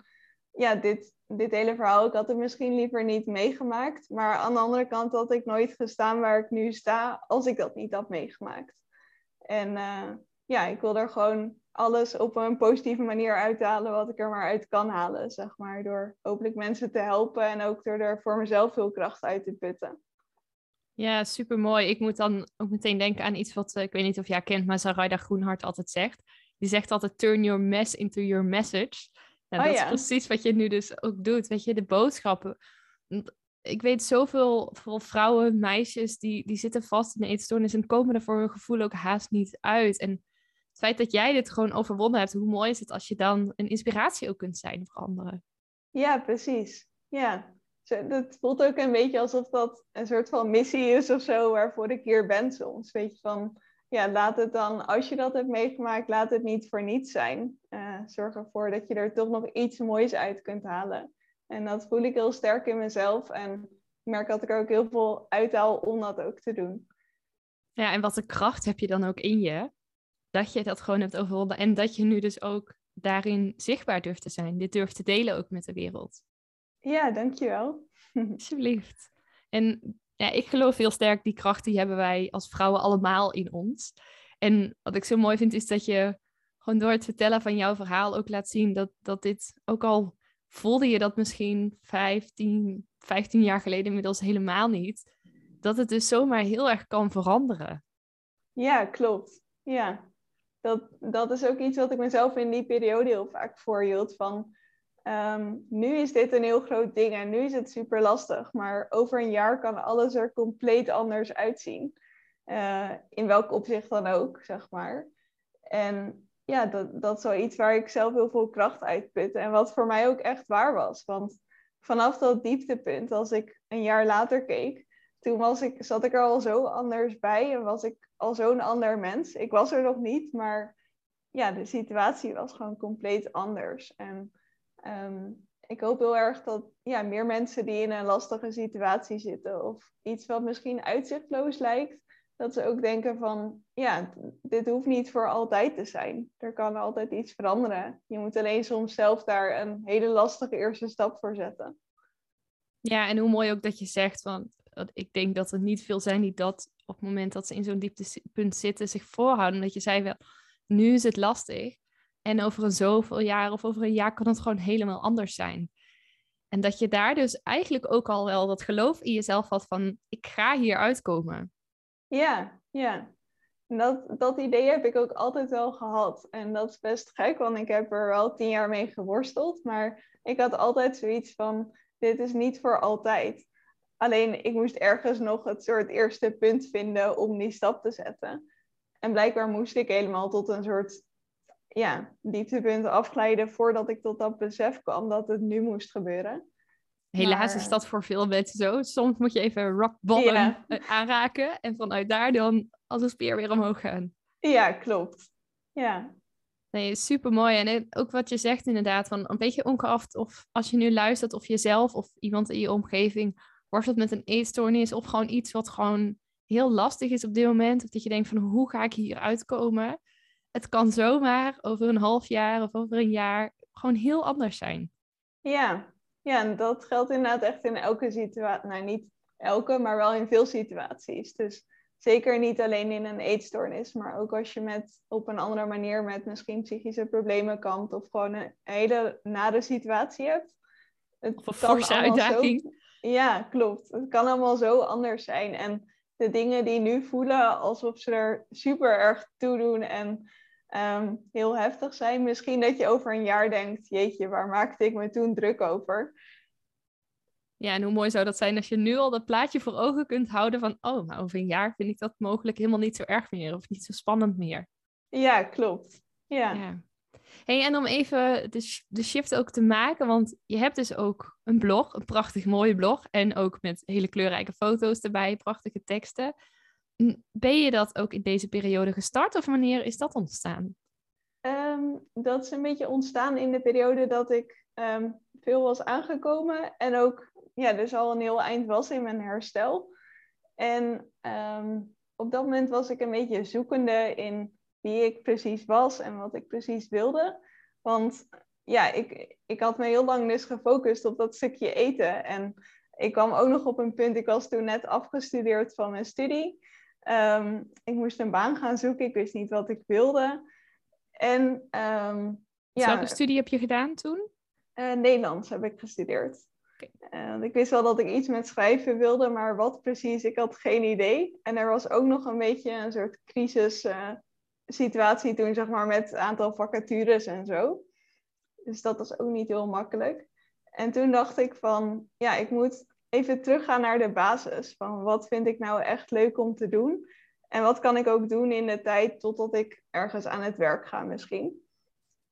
Speaker 2: ja, dit, dit hele verhaal, ik had het misschien liever niet meegemaakt. Maar aan de andere kant had ik nooit gestaan waar ik nu sta als ik dat niet had meegemaakt. En uh, ja, ik wil er gewoon alles op een positieve manier uithalen wat ik er maar uit kan halen, zeg maar. Door hopelijk mensen te helpen en ook door er voor mezelf veel kracht uit te putten.
Speaker 1: Ja, super mooi. Ik moet dan ook meteen denken aan iets wat, eh, ik weet niet of jij kent, maar Sarayda Groenhart altijd zegt. Die zegt altijd, turn your mess into your message. Nou, oh, dat is precies wat je nu dus ook doet. Weet je, de boodschappen. Ik weet zoveel vooral vrouwen, meisjes, die, die zitten vast in de eetstoornis en komen er voor hun gevoel ook haast niet uit. En het feit dat jij dit gewoon overwonnen hebt, hoe mooi is het als je dan een inspiratie ook kunt zijn voor anderen?
Speaker 2: Ja, precies. Ja, het voelt ook een beetje alsof dat een soort van missie is of zo, waarvoor ik hier ben soms. Weet je, van ja, laat het dan, als je dat hebt meegemaakt, laat het niet voor niets zijn. Uh, zorg ervoor dat je er toch nog iets moois uit kunt halen. En dat voel ik heel sterk in mezelf. En ik merk dat ik er ook heel veel uithaal om dat ook te doen.
Speaker 1: Ja, en wat een kracht heb je dan ook in je, dat je dat gewoon hebt overwonnen. En dat je nu dus ook daarin zichtbaar durft te zijn. Dit durft te delen ook met de wereld.
Speaker 2: Ja, dankjewel. [LAUGHS]
Speaker 1: Alsjeblieft. En ja, ik geloof heel sterk, die kracht die hebben wij als vrouwen allemaal in ons. En wat ik zo mooi vind, is dat je gewoon door het vertellen van jouw verhaal ook laat zien dat, dat dit, ook al voelde je dat misschien 15, 15 jaar geleden inmiddels helemaal niet, dat het dus zomaar heel erg kan veranderen.
Speaker 2: Ja, klopt. Ja, dat, dat is ook iets wat ik mezelf in die periode heel vaak voorhield. Van Ehm, nu is dit een heel groot ding en nu is het super lastig, maar over een jaar kan alles er compleet anders uitzien. Uh, in welk opzicht dan ook, zeg maar. En ja, dat, dat is wel iets waar ik zelf heel veel kracht uit put en wat voor mij ook echt waar was. Want vanaf dat dieptepunt, als ik een jaar later keek, toen was ik, zat ik er al zo anders bij en was ik al zo'n ander mens. Ik was er nog niet, maar ja, de situatie was gewoon compleet anders. En Ehm, ik hoop heel erg dat ja, meer mensen die in een lastige situatie zitten of iets wat misschien uitzichtloos lijkt, dat ze ook denken van ja, dit hoeft niet voor altijd te zijn. Er kan altijd iets veranderen. Je moet alleen soms zelf daar een hele lastige eerste stap voor zetten.
Speaker 1: Ja, en hoe mooi ook dat je zegt, want ik denk dat er niet veel zijn die dat op het moment dat ze in zo'n dieptepunt zitten zich voorhouden. Dat je zei wel, nu is het lastig. En over een zoveel jaar of over een jaar kan het gewoon helemaal anders zijn. En dat je daar dus eigenlijk ook al wel dat geloof in jezelf had van ik ga hier uitkomen.
Speaker 2: Ja, ja. Dat, dat idee heb ik ook altijd wel gehad. En dat is best gek, want ik heb er wel tien jaar mee geworsteld. Maar ik had altijd zoiets van, dit is niet voor altijd. Alleen ik moest ergens nog het soort eerste punt vinden om die stap te zetten. En blijkbaar moest ik helemaal tot een soort ja, dieptepunten afglijden voordat ik tot dat besef kwam dat het nu moest gebeuren.
Speaker 1: Helaas is dat voor veel mensen zo. Soms moet je even rock bottom eh, aanraken en vanuit daar dan als een speer weer omhoog gaan.
Speaker 2: Ja, klopt. Ja.
Speaker 1: Nee, super mooi. En ook wat je zegt inderdaad, van een beetje ongeacht of als je nu luistert of jezelf of iemand in je omgeving worstelt met een eetstoornis of gewoon iets wat gewoon heel lastig is op dit moment. Of dat je denkt van hoe ga ik hier uitkomen? Het kan zomaar over een half jaar of over een jaar gewoon heel anders zijn.
Speaker 2: Ja, ja en dat geldt inderdaad echt in elke situatie. Nou, niet elke, maar wel in veel situaties. Dus zeker niet alleen in een eetstoornis, maar ook als je met, op een andere manier met misschien psychische problemen kampt of gewoon een hele nare situatie hebt.
Speaker 1: Het of een forse uitdaging.
Speaker 2: Zo... Ja, klopt. Het kan allemaal zo anders zijn. En de dingen die nu voelen alsof ze er super erg toe doen en Ehm, heel heftig zijn. Misschien dat je over een jaar denkt, jeetje, waar maakte ik me toen druk over?
Speaker 1: Ja, en hoe mooi zou dat zijn als je nu al dat plaatje voor ogen kunt houden van, oh, maar over een jaar vind ik dat mogelijk helemaal niet zo erg meer of niet zo spannend meer.
Speaker 2: Ja, klopt. Ja. ja.
Speaker 1: Hey, en om even de, de shift ook te maken, want je hebt dus ook een blog, een prachtig mooie blog. En ook met hele kleurrijke foto's erbij, prachtige teksten. Ben je dat ook in deze periode gestart of wanneer is dat ontstaan?
Speaker 2: Ehm, dat is een beetje ontstaan in de periode dat ik ehm, veel was aangekomen en ook ja, dus al een heel eind was in mijn herstel. En ehm, op dat moment was ik een beetje zoekende in wie ik precies was en wat ik precies wilde. Want ja, ik, ik had me heel lang dus gefocust op dat stukje eten. En ik kwam ook nog op een punt, ik was toen net afgestudeerd van mijn studie. Ehm, ik moest een baan gaan zoeken, ik wist niet wat ik wilde. En um,
Speaker 1: ja, welke studie heb je gedaan toen?
Speaker 2: Uh, Nederlands heb ik gestudeerd. Okay. ik wist wel dat ik iets met schrijven wilde, maar wat precies, ik had geen idee. En er was ook nog een beetje een soort crisis uh, situatie toen, zeg maar, met het aantal vacatures en zo. Dus dat was ook niet heel makkelijk. En toen dacht ik van, ja, ik moet even teruggaan naar de basis. Van wat vind ik nou echt leuk om te doen? En wat kan ik ook doen in de tijd totdat ik ergens aan het werk ga misschien?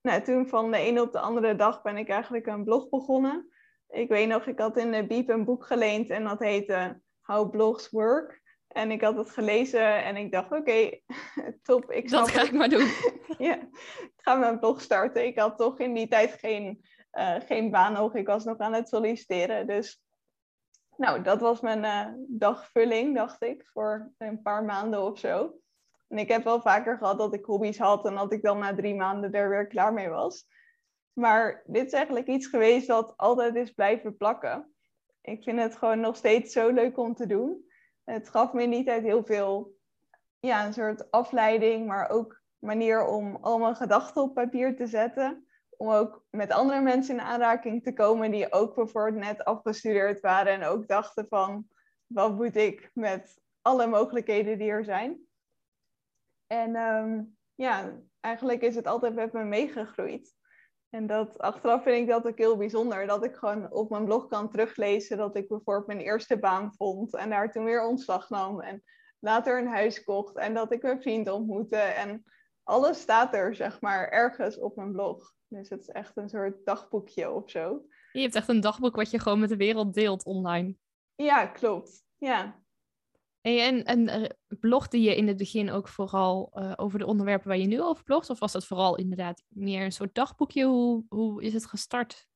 Speaker 2: Nou, toen van de ene op de andere dag ben ik eigenlijk een blog begonnen. Ik weet nog, ik had in de Biep een boek geleend en dat heette How Blogs Work. En ik had het gelezen en ik dacht, oké, [LAUGHS] top. Ik
Speaker 1: dat ga ik maar doen. [LAUGHS]
Speaker 2: ja, ik ga mijn blog starten. Ik had toch in die tijd geen, uh, geen baan nog. Ik was nog aan het solliciteren. Dus nou, dat was mijn uh, dagvulling, dacht ik, voor een paar maanden of zo. En ik heb wel vaker gehad dat ik hobby's had en dat ik dan na drie maanden er weer klaar mee was. Maar dit is eigenlijk iets geweest dat altijd is blijven plakken. Ik vind het gewoon nog steeds zo leuk om te doen. Het gaf me niet uit heel veel, ja, een soort afleiding, maar ook manier om al mijn gedachten op papier te zetten. Om ook met andere mensen in aanraking te komen die ook bijvoorbeeld net afgestudeerd waren en ook dachten van, wat moet ik met alle mogelijkheden die er zijn? En um, ja, eigenlijk is het altijd met me meegegroeid. En dat achteraf vind ik dat ook heel bijzonder. Dat ik gewoon op mijn blog kan teruglezen dat ik bijvoorbeeld mijn eerste baan vond. En daar toen weer ontslag nam. En later een huis kocht. En dat ik mijn vriend ontmoette. En alles staat er, zeg maar, ergens op mijn blog. Dus het is echt een soort dagboekje of zo.
Speaker 1: Je hebt echt een dagboek wat je gewoon met de wereld deelt online.
Speaker 2: Ja, klopt. Ja.
Speaker 1: En, en, en blogde je in het begin ook vooral uh, over de onderwerpen waar je nu over blogt? Of was dat vooral inderdaad meer een soort dagboekje? Hoe, hoe is het gestart?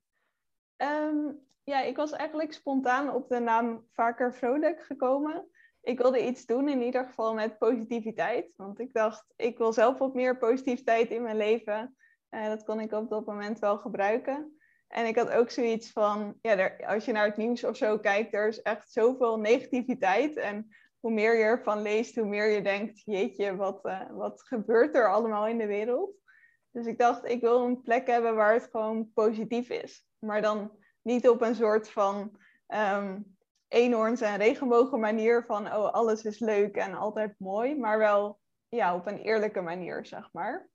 Speaker 2: Um, ja, ik was eigenlijk spontaan op de naam Vaker Vrolijk gekomen. Ik wilde iets doen, in ieder geval met positiviteit. Want ik dacht, ik wil zelf wat meer positiviteit in mijn leven. Uh, dat kon ik op dat moment wel gebruiken. En ik had ook zoiets van, ja, er, als je naar het nieuws of zo kijkt, er is echt zoveel negativiteit. En hoe meer je ervan leest, hoe meer je denkt, jeetje, wat, uh, wat gebeurt er allemaal in de wereld? Dus ik dacht, ik wil een plek hebben waar het gewoon positief is. Maar dan niet op een soort van um, eenhoorns en regenbogen manier van, oh, alles is leuk en altijd mooi. Maar wel ja, op een eerlijke manier, zeg maar.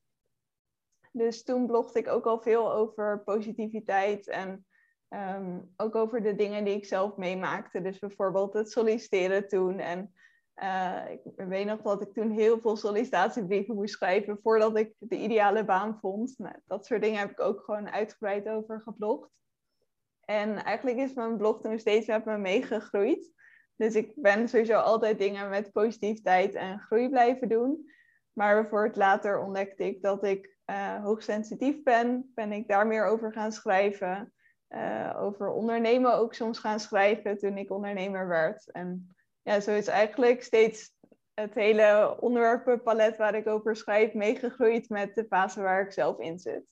Speaker 2: Dus toen blogde ik ook al veel over positiviteit en um, ook over de dingen die ik zelf meemaakte. Dus bijvoorbeeld het solliciteren toen. En uh, ik weet nog dat ik toen heel veel sollicitatiebrieven moest schrijven voordat ik de ideale baan vond. Nou, dat soort dingen heb ik ook gewoon uitgebreid over geblogd. En eigenlijk is mijn blog toen steeds met me meegegroeid. Dus ik ben sowieso altijd dingen met positiviteit en groei blijven doen. Maar voor het later ontdekte ik dat ik uh, hoogsensitief ben. Ben ik daar meer over gaan schrijven. Uh, over ondernemen ook soms gaan schrijven toen ik ondernemer werd. En ja, zo is eigenlijk steeds het hele onderwerpenpalet waar ik over schrijf meegegroeid met de fase waar ik zelf in zit.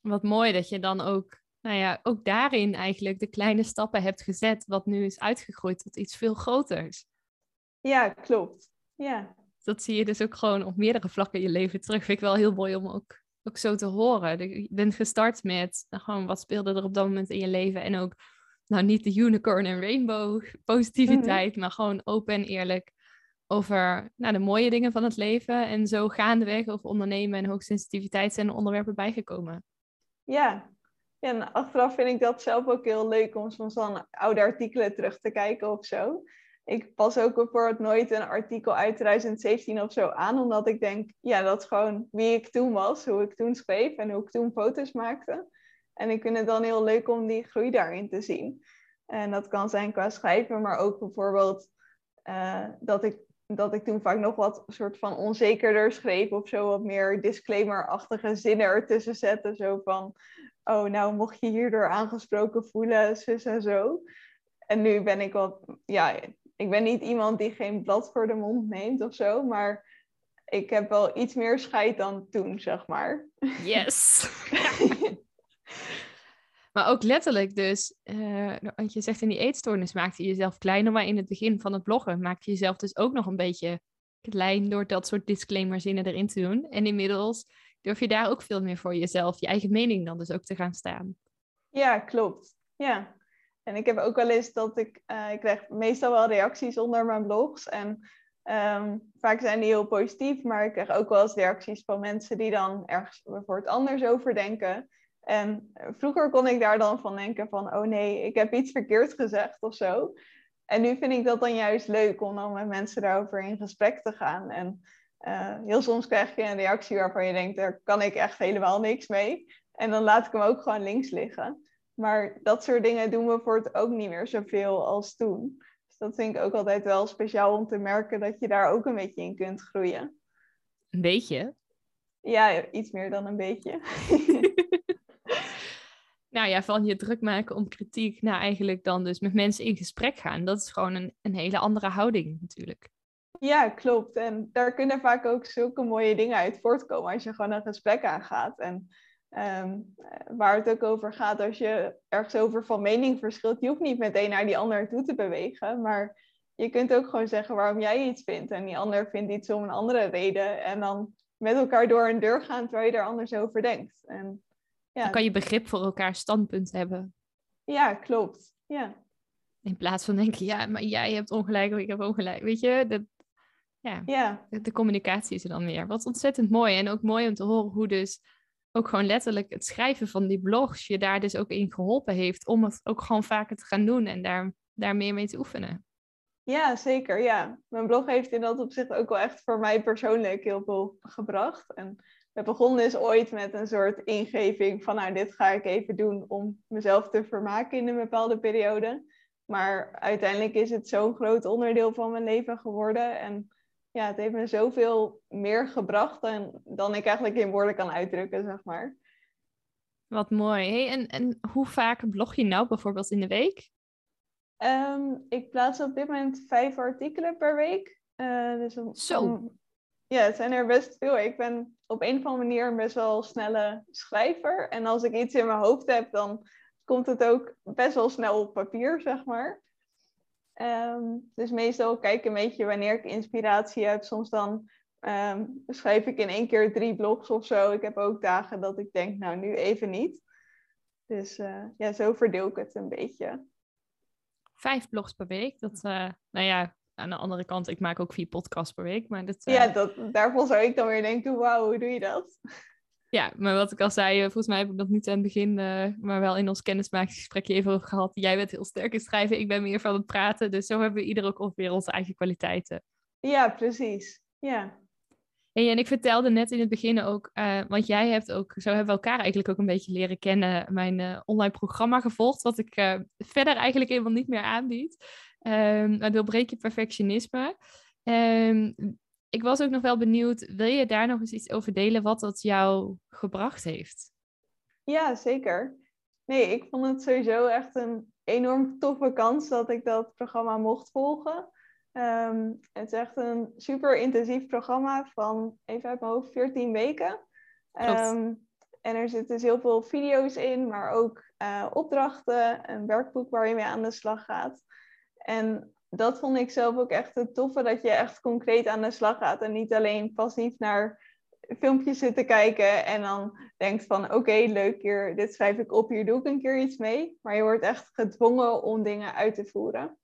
Speaker 1: Wat mooi dat je dan ook, nou ja, ook daarin eigenlijk de kleine stappen hebt gezet, wat nu is uitgegroeid tot iets veel groters.
Speaker 2: Ja, klopt. Ja.
Speaker 1: Dat zie je dus ook gewoon op meerdere vlakken in je leven terug. Vind ik wel heel mooi om ook ook zo te horen. Je bent gestart met nou, gewoon wat speelde er op dat moment in je leven. En ook, nou niet de unicorn en rainbow [LAUGHS] positiviteit, mhm. maar gewoon open en eerlijk over nou, de mooie dingen van het leven. En zo gaandeweg over ondernemen en hoogsensitiviteit zijn onderwerpen bijgekomen.
Speaker 2: Ja. ja, en achteraf vind ik dat zelf ook heel leuk om soms dan oude artikelen terug te kijken of zo. Ik pas ook bijvoorbeeld nooit een artikel uit 2017 of zo aan, omdat ik denk, ja, dat is gewoon wie ik toen was, hoe ik toen schreef en hoe ik toen foto's maakte. En ik vind het dan heel leuk om die groei daarin te zien. En dat kan zijn qua schrijven, maar ook bijvoorbeeld uh, dat, ik, dat ik toen vaak nog wat soort van onzekerder schreef of zo wat meer disclaimer-achtige zinnen ertussen zetten. Zo van, oh nou mocht je hierdoor aangesproken voelen, zus en zo. En nu ben ik wat, ja, ik ben niet iemand die geen blad voor de mond neemt of zo, maar ik heb wel iets meer scheid dan toen, zeg maar.
Speaker 1: Yes. [LAUGHS] maar ook letterlijk dus, uh, want je zegt in die eetstoornis maakte je jezelf kleiner, maar in het begin van het bloggen maakte je jezelf dus ook nog een beetje klein door dat soort disclaimerzinnen erin te doen. En inmiddels durf je daar ook veel meer voor jezelf, je eigen mening dan dus ook te gaan staan.
Speaker 2: Ja, klopt. Ja. En ik heb ook wel eens dat ik, uh, ik krijg meestal wel reacties onder mijn blogs. En um, vaak zijn die heel positief, maar ik krijg ook wel eens reacties van mensen die dan ergens voor het anders over denken. En vroeger kon ik daar dan van denken van, oh nee, ik heb iets verkeerd gezegd of zo. En nu vind ik dat dan juist leuk om dan met mensen daarover in gesprek te gaan. En uh, heel soms krijg je een reactie waarvan je denkt, daar kan ik echt helemaal niks mee. En dan laat ik hem ook gewoon links liggen. Maar dat soort dingen doen we voor het ook niet meer zoveel als toen. Dus dat vind ik ook altijd wel speciaal om te merken dat je daar ook een beetje in kunt groeien.
Speaker 1: Een beetje?
Speaker 2: Ja, iets meer dan een beetje. [LAUGHS]
Speaker 1: nou ja, van je druk maken om kritiek naar eigenlijk dan dus met mensen in gesprek gaan. Dat is gewoon een, een hele andere houding natuurlijk.
Speaker 2: Ja, klopt. En daar kunnen vaak ook zulke mooie dingen uit voortkomen als je gewoon een gesprek aangaat. En Ehm, waar het ook over gaat, als je ergens over van mening verschilt, je hoeft niet meteen naar die ander toe te bewegen, maar je kunt ook gewoon zeggen waarom jij iets vindt en die ander vindt iets om een andere reden en dan met elkaar door een deur gaan terwijl je er anders over denkt. En,
Speaker 1: ja. Dan kan je begrip voor elkaar standpunt hebben.
Speaker 2: Ja, klopt. Ja.
Speaker 1: In plaats van denken, ja, maar jij hebt ongelijk of ik heb ongelijk. Weet je, dat, ja,
Speaker 2: ja.
Speaker 1: De, de communicatie is er dan meer. Wat ontzettend mooi. En ook mooi om te horen hoe dus ook gewoon letterlijk het schrijven van die blogs je daar dus ook in geholpen heeft om het ook gewoon vaker te gaan doen en daar, daar meer mee te oefenen.
Speaker 2: Ja, zeker. Ja. Mijn blog heeft in dat opzicht ook wel echt voor mij persoonlijk heel veel gebracht. En we begonnen dus ooit met een soort ingeving van nou, dit ga ik even doen om mezelf te vermaken in een bepaalde periode. Maar uiteindelijk is het zo'n groot onderdeel van mijn leven geworden. En ja, het heeft me zoveel meer gebracht dan, dan ik eigenlijk in woorden kan uitdrukken, zeg maar.
Speaker 1: Wat mooi. Hey, en, en hoe vaak blog je nou bijvoorbeeld in de week?
Speaker 2: Ehm, ik plaats op dit moment vijf artikelen per week. Uh, dus om,
Speaker 1: Zo.
Speaker 2: ja, het zijn er best veel. Ik ben op een of andere manier een best wel snelle schrijver. En als ik iets in mijn hoofd heb, dan komt het ook best wel snel op papier, zeg maar. Ehm, dus meestal kijk ik een beetje wanneer ik inspiratie heb. Soms dan ehm, schrijf ik in één keer drie blogs of zo. Ik heb ook dagen dat ik denk, nou nu even niet. Dus uh, ja, zo verdeel ik het een beetje.
Speaker 1: Vijf blogs per week. Dat, uh, nou ja, aan de andere kant, ik maak ook vier podcasts per week. Maar dat,
Speaker 2: uh... Ja, dat, daarvoor zou ik dan weer denken, wauw, hoe doe je dat?
Speaker 1: Ja, maar wat ik al zei, eh, volgens mij heb ik dat niet aan het begin, uh, maar wel in ons kennismakingsgesprekje even over gehad. Jij bent heel sterk in schrijven, ik ben meer van het praten. Dus zo hebben we ieder ook ongeveer onze eigen kwaliteiten.
Speaker 2: Ja, precies. Ja.
Speaker 1: Hey, en ik vertelde net in het begin ook, uh, want jij hebt ook, zo hebben we elkaar eigenlijk ook een beetje leren kennen, mijn online programma gevolgd, wat ik verder eigenlijk helemaal niet meer aanbied. Um, doorbreek je perfectionisme. Um, ik was ook nog wel benieuwd, wil je daar nog eens iets over delen wat dat jou gebracht heeft?
Speaker 2: Ja, zeker. Nee, ik vond het sowieso echt een enorm toffe kans dat ik dat programma mocht volgen. Ehm, het is echt een super intensief programma van, even uit mijn hoofd, 14 weken. Um, en er zitten dus heel veel video's in, maar ook uh, opdrachten, een werkboek waar je mee aan de slag gaat. En dat vond ik zelf ook echt het toffe, dat je echt concreet aan de slag gaat en niet alleen passief naar filmpjes zit te kijken en dan denkt van oké, leuk, hier, dit schrijf ik op, hier doe ik een keer iets mee. Maar je wordt echt gedwongen om dingen uit te voeren.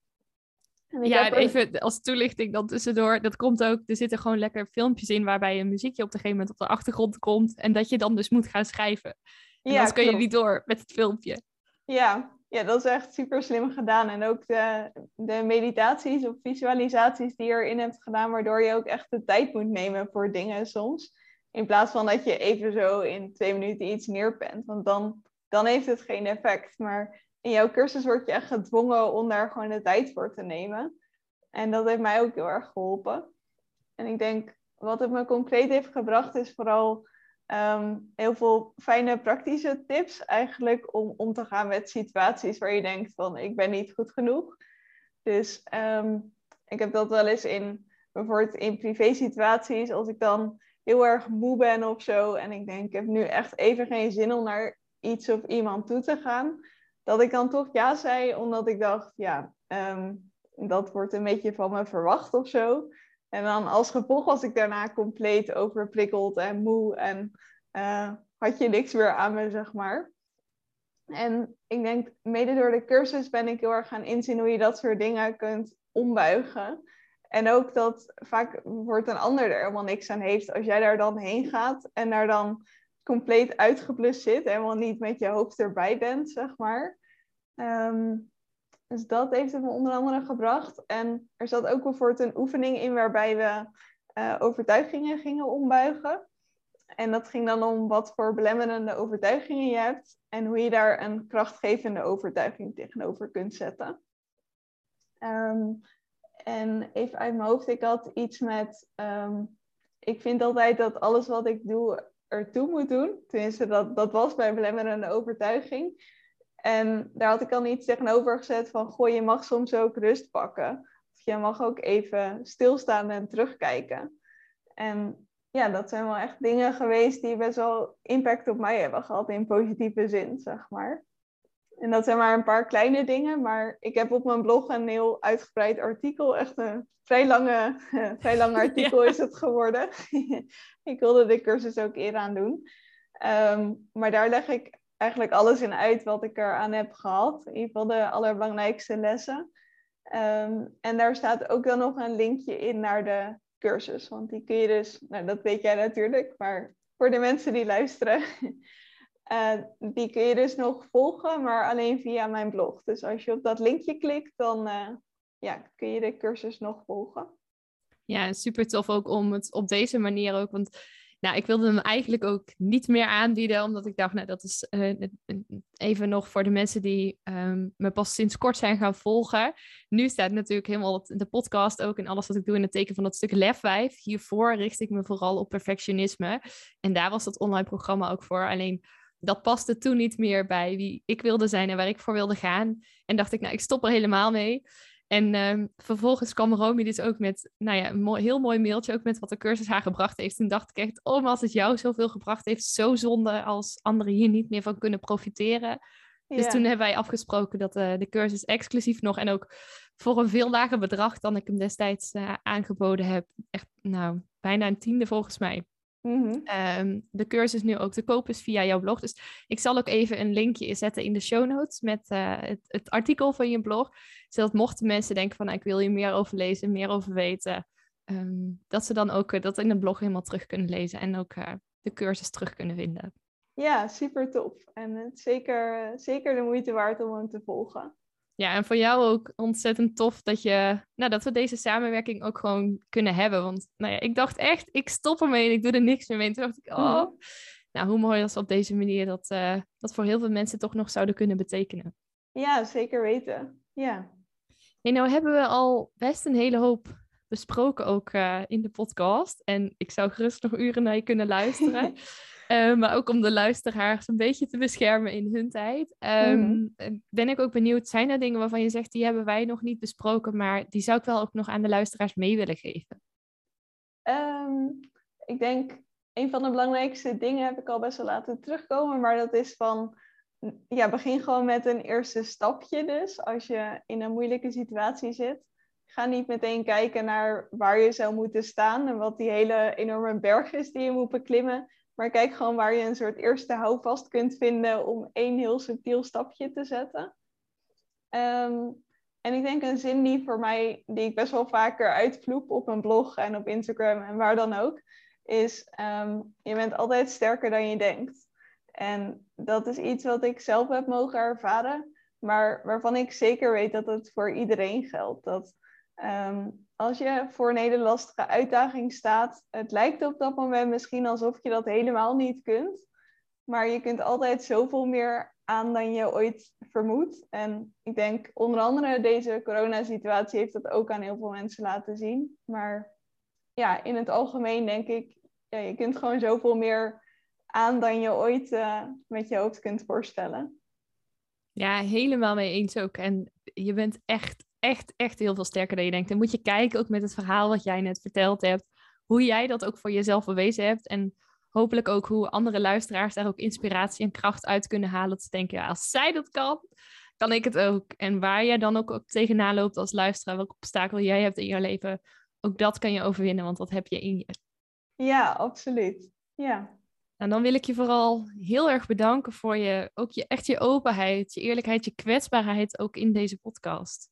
Speaker 1: Ja, even als toelichting dan tussendoor. Dat komt ook, er zitten gewoon lekker filmpjes in waarbij een muziekje op een gegeven moment op de achtergrond komt. En dat je dan dus moet gaan schrijven. En ja, dan kun je niet door met het filmpje.
Speaker 2: Ja, ja, dat is echt super slim gedaan. En ook de, de meditaties of visualisaties die je erin hebt gedaan, waardoor je ook echt de tijd moet nemen voor dingen soms. In plaats van dat je even zo in twee minuten iets neerpent. Want dan, dan heeft het geen effect. Maar in jouw cursus word je echt gedwongen om daar gewoon de tijd voor te nemen. En dat heeft mij ook heel erg geholpen. En ik denk, wat het me concreet heeft gebracht, is vooral Ehm, heel veel fijne praktische tips eigenlijk om om te gaan met situaties waar je denkt van ik ben niet goed genoeg. Dus ehm, ik heb dat wel eens in bijvoorbeeld in privé situaties als ik dan heel erg moe ben of zo en ik denk ik heb nu echt even geen zin om naar iets of iemand toe te gaan, dat ik dan toch ja zei omdat ik dacht ja ehm, dat wordt een beetje van me verwacht of zo. En dan als gevolg was ik daarna compleet overprikkeld en moe en uh, had je niks meer aan me, zeg maar. En ik denk, mede door de cursus ben ik heel erg gaan inzien hoe je dat soort dingen kunt ombuigen. En ook dat vaak wordt een ander er helemaal niks aan heeft als jij daar dan heen gaat en daar dan compleet uitgeblust zit, helemaal niet met je hoofd erbij bent, zeg maar. Um, dus dat heeft het me onder andere gebracht. En er zat ook bijvoorbeeld een oefening in waarbij we uh, overtuigingen gingen ombuigen. En dat ging dan om wat voor belemmerende overtuigingen je hebt en hoe je daar een krachtgevende overtuiging tegenover kunt zetten. Ehm, en even uit mijn hoofd, ik had iets met. Ehm, ik vind altijd dat alles wat ik doe ertoe moet doen. Tenminste, dat, dat was mijn belemmerende overtuiging. En daar had ik dan iets tegenover gezet van, goh, je mag soms ook rust pakken. Of je mag ook even stilstaan en terugkijken. En ja, dat zijn wel echt dingen geweest die best wel impact op mij hebben gehad in positieve zin, zeg maar. En dat zijn maar een paar kleine dingen, maar ik heb op mijn blog een heel uitgebreid artikel, echt een vrij, lange, [LAUGHS] vrij lang [LAUGHS] artikel is het geworden. [LAUGHS] ik wilde de cursus ook eerder aan doen. Ehm, maar daar leg ik eigenlijk alles in uit wat ik eraan heb gehad. In ieder geval de allerbelangrijkste lessen. Ehm, en daar staat ook dan nog een linkje in naar de cursus. Want die kun je dus, nou dat weet jij natuurlijk, maar voor de mensen die luisteren, uh, [LAUGHS] die kun je dus nog volgen, maar alleen via mijn blog. Dus als je op dat linkje klikt, dan uh, ja, kun je de cursus nog volgen.
Speaker 1: Ja, super tof ook om het op deze manier ook, want nou, ik wilde hem eigenlijk ook niet meer aanbieden, omdat ik dacht, nou, dat is uh, even nog voor de mensen die um, me pas sinds kort zijn gaan volgen. Nu staat natuurlijk helemaal de podcast ook en alles wat ik doe in het teken van dat stuk lefwijf. Hiervoor richt ik me vooral op perfectionisme. En daar was dat online programma ook voor. Alleen dat paste toen niet meer bij wie ik wilde zijn en waar ik voor wilde gaan. En dacht ik, nou, ik stop er helemaal mee. En um, vervolgens kwam Romy dus ook met nou ja, een mooi, heel mooi mailtje, ook met wat de cursus haar gebracht heeft. Toen dacht ik echt, oh, maar als het jou zoveel gebracht heeft, zo zonde als anderen hier niet meer van kunnen profiteren. Dus toen hebben wij afgesproken dat uh, de cursus exclusief nog en ook voor een veel lager bedrag dan ik hem destijds uh, aangeboden heb. Echt, nou, bijna een tiende volgens mij. Mm de cursus nu ook te koop is via jouw blog. Dus ik zal ook even een linkje zetten in de show notes met uh, het, het, artikel van je blog. Zodat mochten mensen denken van nou, ik wil hier meer over lezen, meer over weten. Um, dat ze dan ook uh, dat in de blog helemaal terug kunnen lezen en ook uh, de cursus terug kunnen vinden.
Speaker 2: Ja, super tof. En het zeker, zeker de moeite waard om hem te volgen.
Speaker 1: Ja, en voor jou ook ontzettend tof dat, je, nou, dat we deze samenwerking ook gewoon kunnen hebben. Want nou ja, ik dacht echt, ik stop ermee en ik doe er niks meer mee. En toen dacht ik, oh, mhm. nou, hoe mooi als op deze manier dat, uh, dat voor heel veel mensen toch nog zouden kunnen betekenen.
Speaker 2: Ja, zeker weten. Ja.
Speaker 1: Hey, nou hebben we al best een hele hoop besproken ook uh, in de podcast. En ik zou gerust nog uren naar je kunnen luisteren. [LAUGHS] Uh, maar ook om de luisteraars een beetje te beschermen in hun tijd. Um, Ben ik ook benieuwd, zijn er dingen waarvan je zegt, die hebben wij nog niet besproken, maar die zou ik wel ook nog aan de luisteraars mee willen geven?
Speaker 2: Um, ik denk, een van de belangrijkste dingen heb ik al best wel laten terugkomen, maar dat is van, ja, begin gewoon met een eerste stapje dus, als je in een moeilijke situatie zit. Ga niet meteen kijken naar waar je zou moeten staan en wat die hele enorme berg is die je moet beklimmen. Maar kijk gewoon waar je een soort eerste houvast kunt vinden om één heel subtiel stapje te zetten. Ehm, en ik denk een zin die voor mij, die ik best wel vaker uitvloep op mijn blog en op Instagram en waar dan ook, is ehm, je bent altijd sterker dan je denkt. En dat is iets wat ik zelf heb mogen ervaren. maar waarvan ik zeker weet dat het voor iedereen geldt. Dat ehm, als je voor een hele lastige uitdaging staat, het lijkt op dat moment misschien alsof je dat helemaal niet kunt. Maar je kunt altijd zoveel meer aan dan je ooit vermoedt. En ik denk onder andere deze coronasituatie heeft dat ook aan heel veel mensen laten zien. Maar ja, in het algemeen denk ik, je kunt gewoon zoveel meer aan dan je ooit uh, met je hoofd kunt voorstellen.
Speaker 1: Ja, helemaal mee eens ook. En je bent echt, echt, echt heel veel sterker dan je denkt. En moet je kijken ook met het verhaal wat jij net verteld hebt, hoe jij dat ook voor jezelf bewezen hebt. En hopelijk ook hoe andere luisteraars daar ook inspiratie en kracht uit kunnen halen. Dat ze denken, ja, als zij dat kan, kan ik het ook. En waar jij dan ook, tegenaan loopt als luisteraar, welke obstakel jij hebt in je leven, ook dat kan je overwinnen, want dat heb je in je.
Speaker 2: Ja, absoluut. Ja.
Speaker 1: En dan wil ik je vooral heel erg bedanken voor je, ook je, echt je openheid, je eerlijkheid, je kwetsbaarheid ook in deze podcast.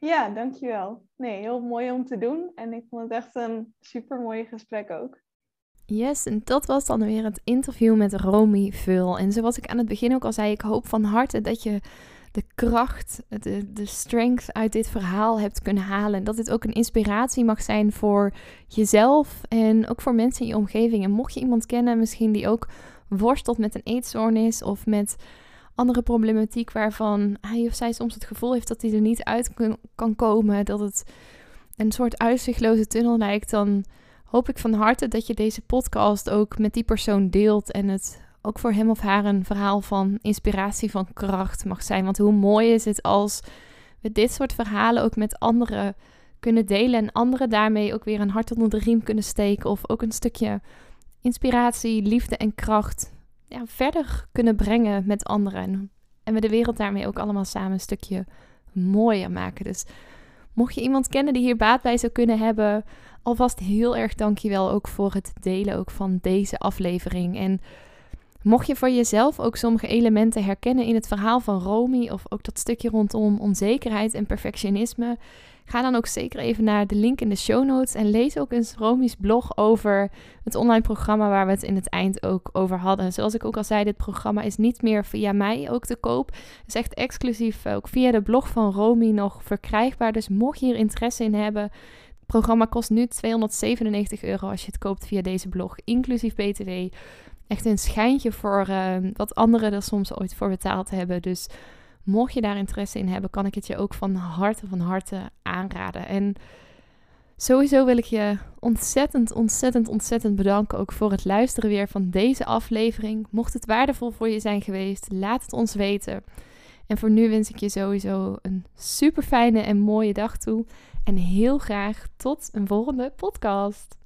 Speaker 2: Ja, dankjewel. Nee, heel mooi om te doen. En ik vond het echt een super mooi gesprek ook.
Speaker 1: Yes, en dat was dan weer het interview met Romy Vul. En zoals ik aan het begin ook al zei, ik hoop van harte dat je de kracht, de, de strength uit dit verhaal hebt kunnen halen. En dat dit ook een inspiratie mag zijn voor jezelf en ook voor mensen in je omgeving. En mocht je iemand kennen, misschien die ook worstelt met een eetstoornis of met andere problematiek waarvan hij of zij soms het gevoel heeft dat hij er niet uit kan komen, dat het een soort uitzichtloze tunnel lijkt, dan hoop ik van harte dat je deze podcast ook met die persoon deelt en het ook voor hem of haar een verhaal van inspiratie, van kracht mag zijn. Want hoe mooi is het als we dit soort verhalen ook met anderen kunnen delen en anderen daarmee ook weer een hart onder de riem kunnen steken of ook een stukje inspiratie, liefde en kracht ja, verder kunnen brengen met anderen. En we de wereld daarmee ook allemaal samen een stukje mooier maken. Dus mocht je iemand kennen die hier baat bij zou kunnen hebben, alvast heel erg dankjewel ook voor het delen ook van deze aflevering. En mocht je voor jezelf ook sommige elementen herkennen in het verhaal van Romy, of ook dat stukje rondom onzekerheid en perfectionisme, ga dan ook zeker even naar de link in de show notes en lees ook eens Romy's blog over het online programma waar we het in het eind ook over hadden. Zoals ik ook al zei, dit programma is niet meer via mij ook te koop. Het is echt exclusief ook via de blog van Romy nog verkrijgbaar. Dus mocht je hier interesse in hebben, programma kost nu 297 euro als je het koopt via deze blog, inclusief BTW. Echt een schijntje voor uh, wat anderen er soms ooit voor betaald hebben. Dus mocht je daar interesse in hebben, kan ik het je ook van harte, van harte aanraden. En sowieso wil ik je ontzettend, ontzettend, ontzettend bedanken ook voor het luisteren weer van deze aflevering. Mocht het waardevol voor je zijn geweest, laat het ons weten. En voor nu wens ik je sowieso een super fijne en mooie dag toe. En heel graag tot een volgende podcast.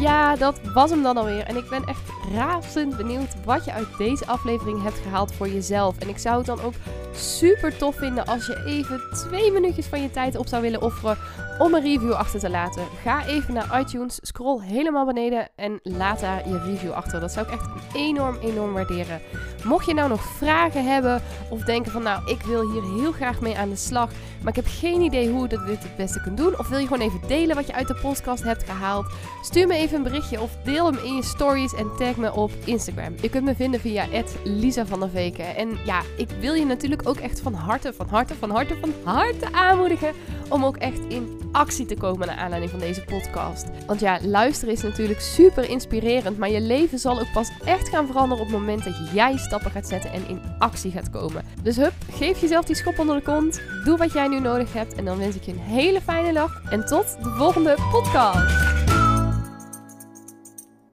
Speaker 1: Ja, dat was hem dan alweer. En ik ben echt razend benieuwd wat je uit deze aflevering hebt gehaald voor jezelf. En ik zou het dan ook super tof vinden als je even twee minuutjes van je tijd op zou willen offeren om een review achter te laten. Ga even naar iTunes, scroll helemaal beneden en laat daar je review achter. Dat zou ik echt enorm, enorm waarderen. Mocht je nou nog vragen hebben of denken van nou, ik wil hier heel graag mee aan de slag, maar ik heb geen idee hoe ik dit het beste kunt doen. Of wil je gewoon even delen wat je uit de podcast hebt gehaald? Stuur me even een berichtje of deel hem in je stories en tag me op Instagram. Je kunt me vinden via Lisa van der Veken. En ja, ik wil je natuurlijk ook echt van harte, van harte, van harte, van harte aanmoedigen om ook echt in actie te komen naar aanleiding van deze podcast. Want ja, luisteren is natuurlijk super inspirerend, maar je leven zal ook pas echt gaan veranderen op het moment dat jij stappen gaat zetten en in actie gaat komen. Dus hup, geef jezelf die schop onder de kont, doe wat jij nodig hebt en dan wens ik je een hele fijne dag en tot de volgende podcast.